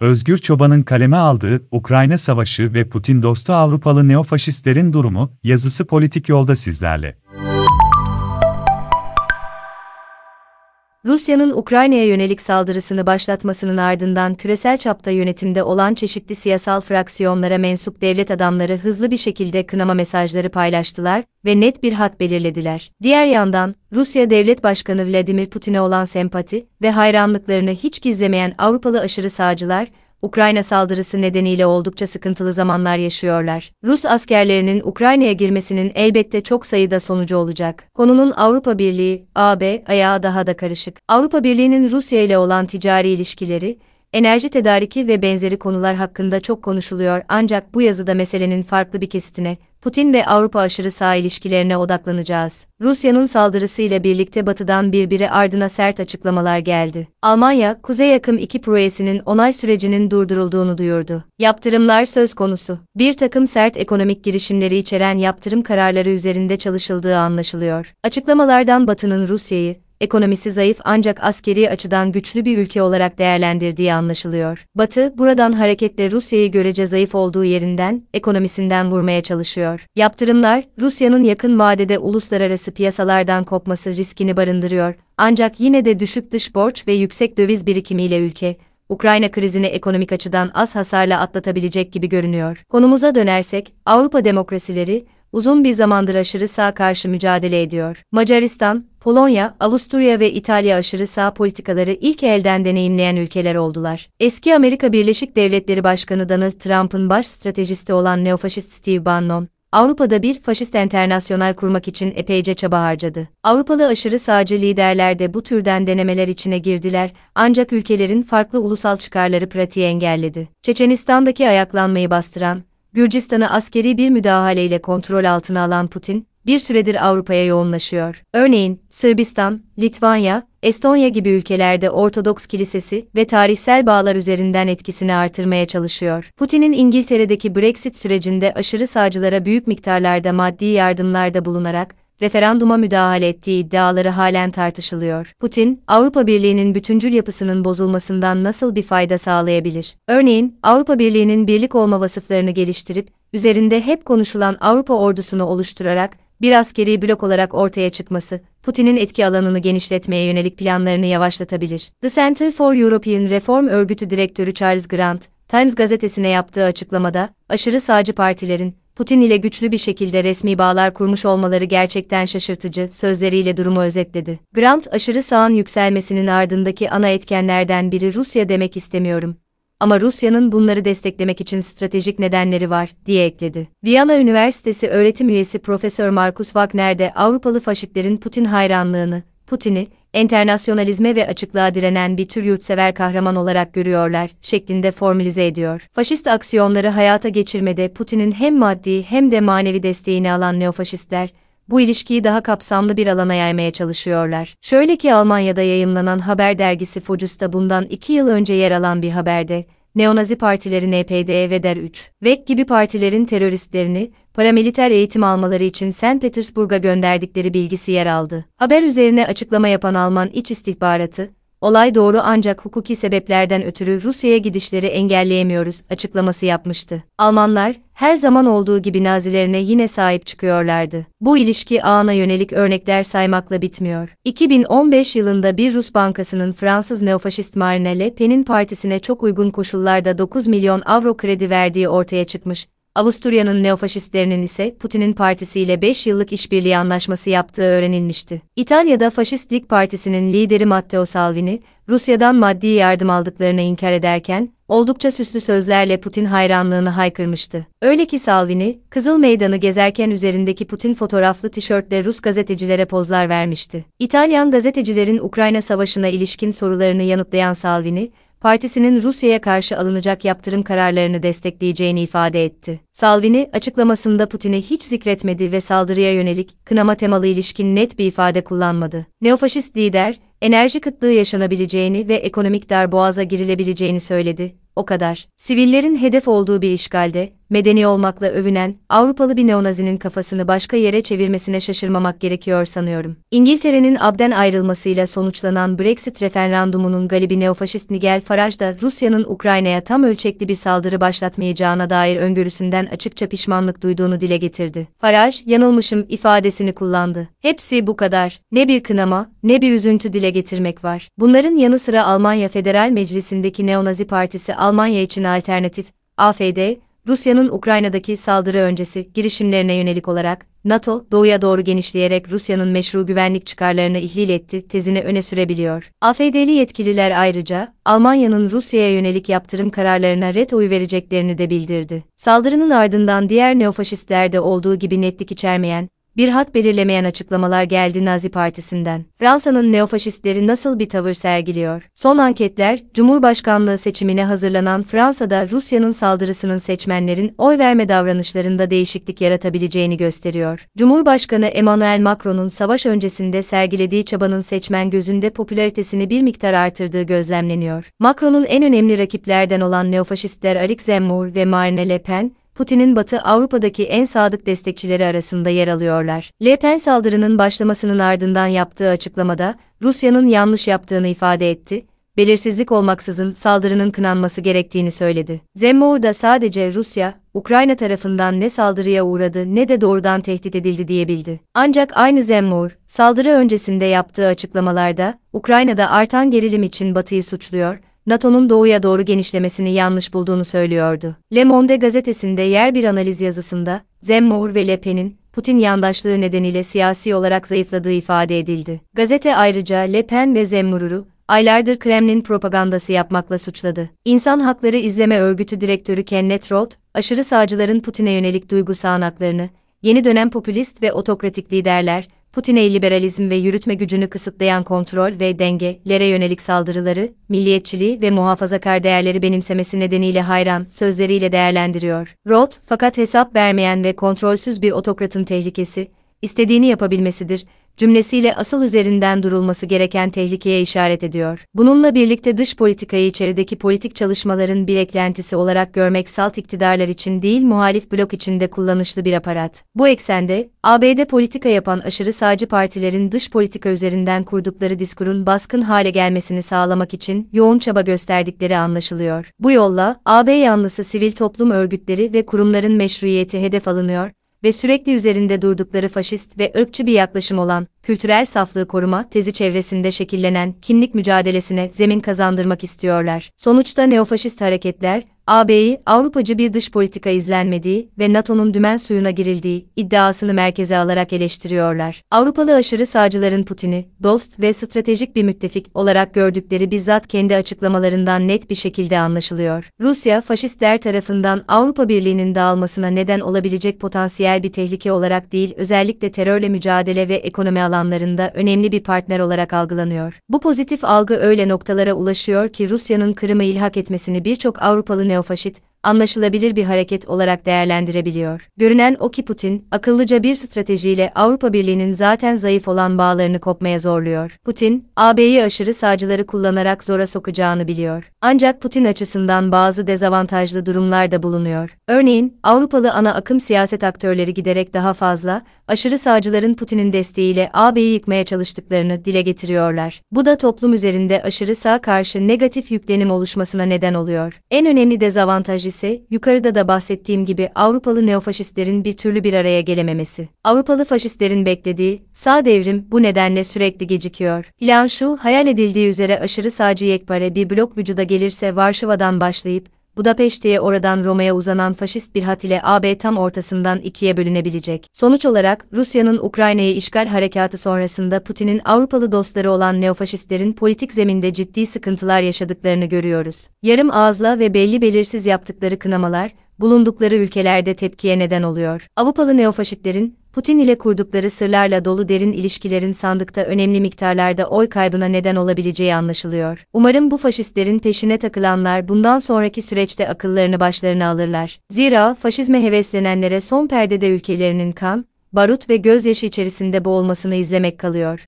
Özgür Çoban'ın kaleme aldığı Ukrayna Savaşı ve Putin dostu Avrupalı neofaşistlerin durumu yazısı politik yolda sizlerle. Rusya'nın Ukrayna'ya yönelik saldırısını başlatmasının ardından küresel çapta yönetimde olan çeşitli siyasal fraksiyonlara mensup devlet adamları hızlı bir şekilde kınama mesajları paylaştılar ve net bir hat belirlediler. Diğer yandan, Rusya Devlet Başkanı Vladimir Putin'e olan sempati ve hayranlıklarını hiç gizlemeyen Avrupalı aşırı sağcılar, Ukrayna saldırısı nedeniyle oldukça sıkıntılı zamanlar yaşıyorlar. Rus askerlerinin Ukrayna'ya girmesinin elbette çok sayıda sonucu olacak. Konunun Avrupa Birliği, AB, ayağı daha da karışık. Avrupa Birliği'nin Rusya ile olan ticari ilişkileri, enerji tedariki ve benzeri konular hakkında çok konuşuluyor ancak bu yazıda meselenin farklı bir kesitine, Putin ve Avrupa aşırı sağ ilişkilerine odaklanacağız. Rusya'nın saldırısıyla birlikte batıdan birbiri ardına sert açıklamalar geldi. Almanya, Kuzey Akım 2 projesinin onay sürecinin durdurulduğunu duyurdu. Yaptırımlar söz konusu. Bir takım sert ekonomik girişimleri içeren yaptırım kararları üzerinde çalışıldığı anlaşılıyor. Açıklamalardan Batı'nın Rusya'yı, ekonomisi zayıf ancak askeri açıdan güçlü bir ülke olarak değerlendirdiği anlaşılıyor. Batı, buradan hareketle Rusya'yı görece zayıf olduğu yerinden, ekonomisinden vurmaya çalışıyor. Yaptırımlar, Rusya'nın yakın vadede uluslararası piyasalardan kopması riskini barındırıyor. Ancak yine de düşük dış borç ve yüksek döviz birikimiyle ülke, Ukrayna krizini ekonomik açıdan az hasarla atlatabilecek gibi görünüyor. Konumuza dönersek, Avrupa demokrasileri, uzun bir zamandır aşırı sağ karşı mücadele ediyor. Macaristan, Polonya, Avusturya ve İtalya aşırı sağ politikaları ilk elden deneyimleyen ülkeler oldular. Eski Amerika Birleşik Devletleri Başkanı Donald Trump'ın baş stratejisti olan neofaşist Steve Bannon, Avrupa'da bir faşist enternasyonel kurmak için epeyce çaba harcadı. Avrupalı aşırı sağcı liderler de bu türden denemeler içine girdiler, ancak ülkelerin farklı ulusal çıkarları pratiği engelledi. Çeçenistan'daki ayaklanmayı bastıran, Gürcistan'ı askeri bir müdahaleyle kontrol altına alan Putin, bir süredir Avrupa'ya yoğunlaşıyor. Örneğin, Sırbistan, Litvanya, Estonya gibi ülkelerde Ortodoks Kilisesi ve tarihsel bağlar üzerinden etkisini artırmaya çalışıyor. Putin'in İngiltere'deki Brexit sürecinde aşırı sağcılara büyük miktarlarda maddi yardımlarda bulunarak, referanduma müdahale ettiği iddiaları halen tartışılıyor. Putin, Avrupa Birliği'nin bütüncül yapısının bozulmasından nasıl bir fayda sağlayabilir? Örneğin, Avrupa Birliği'nin birlik olma vasıflarını geliştirip, üzerinde hep konuşulan Avrupa ordusunu oluşturarak, bir askeri blok olarak ortaya çıkması, Putin'in etki alanını genişletmeye yönelik planlarını yavaşlatabilir. The Center for European Reform örgütü direktörü Charles Grant, Times gazetesine yaptığı açıklamada, aşırı sağcı partilerin, Putin ile güçlü bir şekilde resmi bağlar kurmuş olmaları gerçekten şaşırtıcı, sözleriyle durumu özetledi. Grant, aşırı sağın yükselmesinin ardındaki ana etkenlerden biri Rusya demek istemiyorum ama Rusya'nın bunları desteklemek için stratejik nedenleri var, diye ekledi. Viyana Üniversitesi öğretim üyesi Profesör Markus Wagner de Avrupalı faşitlerin Putin hayranlığını, Putin'i, enternasyonalizme ve açıklığa direnen bir tür yurtsever kahraman olarak görüyorlar, şeklinde formülize ediyor. Faşist aksiyonları hayata geçirmede Putin'in hem maddi hem de manevi desteğini alan neofaşistler, bu ilişkiyi daha kapsamlı bir alana yaymaya çalışıyorlar. Şöyle ki Almanya'da yayımlanan haber dergisi Focus'ta bundan iki yıl önce yer alan bir haberde, neonazi partilerin EPD ve DER 3, VEK gibi partilerin teröristlerini, paramiliter eğitim almaları için St. Petersburg'a gönderdikleri bilgisi yer aldı. Haber üzerine açıklama yapan Alman İç İstihbaratı, olay doğru ancak hukuki sebeplerden ötürü Rusya'ya gidişleri engelleyemiyoruz açıklaması yapmıştı. Almanlar, her zaman olduğu gibi Nazilerine yine sahip çıkıyorlardı. Bu ilişki ağına yönelik örnekler saymakla bitmiyor. 2015 yılında bir Rus bankasının Fransız neofaşist Marine Le Pen'in partisine çok uygun koşullarda 9 milyon avro kredi verdiği ortaya çıkmış. Avusturya'nın neofaşistlerinin ise Putin'in partisiyle 5 yıllık işbirliği anlaşması yaptığı öğrenilmişti. İtalya'da Faşist Lig Partisi'nin lideri Matteo Salvini, Rusya'dan maddi yardım aldıklarını inkar ederken, oldukça süslü sözlerle Putin hayranlığını haykırmıştı. Öyle ki Salvini, Kızıl Meydanı gezerken üzerindeki Putin fotoğraflı tişörtle Rus gazetecilere pozlar vermişti. İtalyan gazetecilerin Ukrayna Savaşı'na ilişkin sorularını yanıtlayan Salvini, partisinin Rusya'ya karşı alınacak yaptırım kararlarını destekleyeceğini ifade etti. Salvini, açıklamasında Putin'i hiç zikretmedi ve saldırıya yönelik, kınama temalı ilişkin net bir ifade kullanmadı. Neofaşist lider, enerji kıtlığı yaşanabileceğini ve ekonomik darboğaza girilebileceğini söyledi, o kadar. Sivillerin hedef olduğu bir işgalde, medeni olmakla övünen, Avrupalı bir neonazinin kafasını başka yere çevirmesine şaşırmamak gerekiyor sanıyorum. İngiltere'nin abden ayrılmasıyla sonuçlanan Brexit referandumunun galibi neofaşist Nigel Farage da Rusya'nın Ukrayna'ya tam ölçekli bir saldırı başlatmayacağına dair öngörüsünden açıkça pişmanlık duyduğunu dile getirdi. Farage, yanılmışım ifadesini kullandı. Hepsi bu kadar. Ne bir kınama, ne bir üzüntü dile getirmek var. Bunların yanı sıra Almanya Federal Meclisi'ndeki Neonazi Partisi Almanya için alternatif, AFD, Rusya'nın Ukrayna'daki saldırı öncesi girişimlerine yönelik olarak NATO doğuya doğru genişleyerek Rusya'nın meşru güvenlik çıkarlarını ihlal etti tezini öne sürebiliyor. AFD'li yetkililer ayrıca Almanya'nın Rusya'ya yönelik yaptırım kararlarına ret oyu vereceklerini de bildirdi. Saldırının ardından diğer neofaşistlerde olduğu gibi netlik içermeyen bir hat belirlemeyen açıklamalar geldi Nazi Partisi'nden. Fransa'nın neofaşistleri nasıl bir tavır sergiliyor? Son anketler, Cumhurbaşkanlığı seçimine hazırlanan Fransa'da Rusya'nın saldırısının seçmenlerin oy verme davranışlarında değişiklik yaratabileceğini gösteriyor. Cumhurbaşkanı Emmanuel Macron'un savaş öncesinde sergilediği çabanın seçmen gözünde popülaritesini bir miktar artırdığı gözlemleniyor. Macron'un en önemli rakiplerden olan neofaşistler Eric Zemmour ve Marine Le Pen, Putin'in Batı Avrupa'daki en sadık destekçileri arasında yer alıyorlar. Le Pen saldırının başlamasının ardından yaptığı açıklamada, Rusya'nın yanlış yaptığını ifade etti, belirsizlik olmaksızın saldırının kınanması gerektiğini söyledi. Zemmour da sadece Rusya, Ukrayna tarafından ne saldırıya uğradı ne de doğrudan tehdit edildi diyebildi. Ancak aynı Zemmour, saldırı öncesinde yaptığı açıklamalarda, Ukrayna'da artan gerilim için Batı'yı suçluyor, NATO'nun doğuya doğru genişlemesini yanlış bulduğunu söylüyordu. Le Monde gazetesinde yer bir analiz yazısında, Zemmour ve Le Pen'in, Putin yandaşlığı nedeniyle siyasi olarak zayıfladığı ifade edildi. Gazete ayrıca Le Pen ve Zemmour'u, aylardır Kremlin propagandası yapmakla suçladı. İnsan Hakları İzleme Örgütü Direktörü Kenneth Roth, aşırı sağcıların Putin'e yönelik duygu sağanaklarını, yeni dönem popülist ve otokratik liderler, Putin'e liberalizm ve yürütme gücünü kısıtlayan kontrol ve dengelere yönelik saldırıları, milliyetçiliği ve muhafazakar değerleri benimsemesi nedeniyle hayran sözleriyle değerlendiriyor. Roth, fakat hesap vermeyen ve kontrolsüz bir otokratın tehlikesi, istediğini yapabilmesidir, cümlesiyle asıl üzerinden durulması gereken tehlikeye işaret ediyor. Bununla birlikte dış politikayı içerideki politik çalışmaların bir eklentisi olarak görmek salt iktidarlar için değil muhalif blok içinde kullanışlı bir aparat. Bu eksende, ABD politika yapan aşırı sağcı partilerin dış politika üzerinden kurdukları diskurun baskın hale gelmesini sağlamak için yoğun çaba gösterdikleri anlaşılıyor. Bu yolla, AB yanlısı sivil toplum örgütleri ve kurumların meşruiyeti hedef alınıyor ve sürekli üzerinde durdukları faşist ve ırkçı bir yaklaşım olan kültürel saflığı koruma tezi çevresinde şekillenen kimlik mücadelesine zemin kazandırmak istiyorlar. Sonuçta neofaşist hareketler, AB'yi Avrupacı bir dış politika izlenmediği ve NATO'nun dümen suyuna girildiği iddiasını merkeze alarak eleştiriyorlar. Avrupalı aşırı sağcıların Putin'i dost ve stratejik bir müttefik olarak gördükleri bizzat kendi açıklamalarından net bir şekilde anlaşılıyor. Rusya, faşistler tarafından Avrupa Birliği'nin dağılmasına neden olabilecek potansiyel bir tehlike olarak değil, özellikle terörle mücadele ve ekonomi alanlarında önemli bir partner olarak algılanıyor. Bu pozitif algı öyle noktalara ulaşıyor ki Rusya'nın Kırım'ı ilhak etmesini birçok Avrupalı neofaşit, anlaşılabilir bir hareket olarak değerlendirebiliyor. Görünen o ki Putin, akıllıca bir stratejiyle Avrupa Birliği'nin zaten zayıf olan bağlarını kopmaya zorluyor. Putin, AB'yi aşırı sağcıları kullanarak zora sokacağını biliyor. Ancak Putin açısından bazı dezavantajlı durumlar da bulunuyor. Örneğin, Avrupalı ana akım siyaset aktörleri giderek daha fazla, aşırı sağcıların Putin'in desteğiyle AB'yi yıkmaya çalıştıklarını dile getiriyorlar. Bu da toplum üzerinde aşırı sağ karşı negatif yüklenim oluşmasına neden oluyor. En önemli dezavantaj ise, yukarıda da bahsettiğim gibi Avrupalı neofaşistlerin bir türlü bir araya gelememesi. Avrupalı faşistlerin beklediği, sağ devrim bu nedenle sürekli gecikiyor. Plan şu, hayal edildiği üzere aşırı sağcı yekpare bir blok vücuda gelirse Varşova'dan başlayıp, Budapeşte'ye oradan Roma'ya uzanan faşist bir hat ile AB tam ortasından ikiye bölünebilecek. Sonuç olarak Rusya'nın Ukrayna'yı işgal harekatı sonrasında Putin'in Avrupalı dostları olan neofaşistlerin politik zeminde ciddi sıkıntılar yaşadıklarını görüyoruz. Yarım ağızla ve belli belirsiz yaptıkları kınamalar, bulundukları ülkelerde tepkiye neden oluyor. Avrupalı neofaşitlerin, Putin ile kurdukları sırlarla dolu derin ilişkilerin sandıkta önemli miktarlarda oy kaybına neden olabileceği anlaşılıyor. Umarım bu faşistlerin peşine takılanlar bundan sonraki süreçte akıllarını başlarına alırlar. Zira faşizme heveslenenlere son perdede ülkelerinin kan, barut ve gözyaşı içerisinde boğulmasını izlemek kalıyor.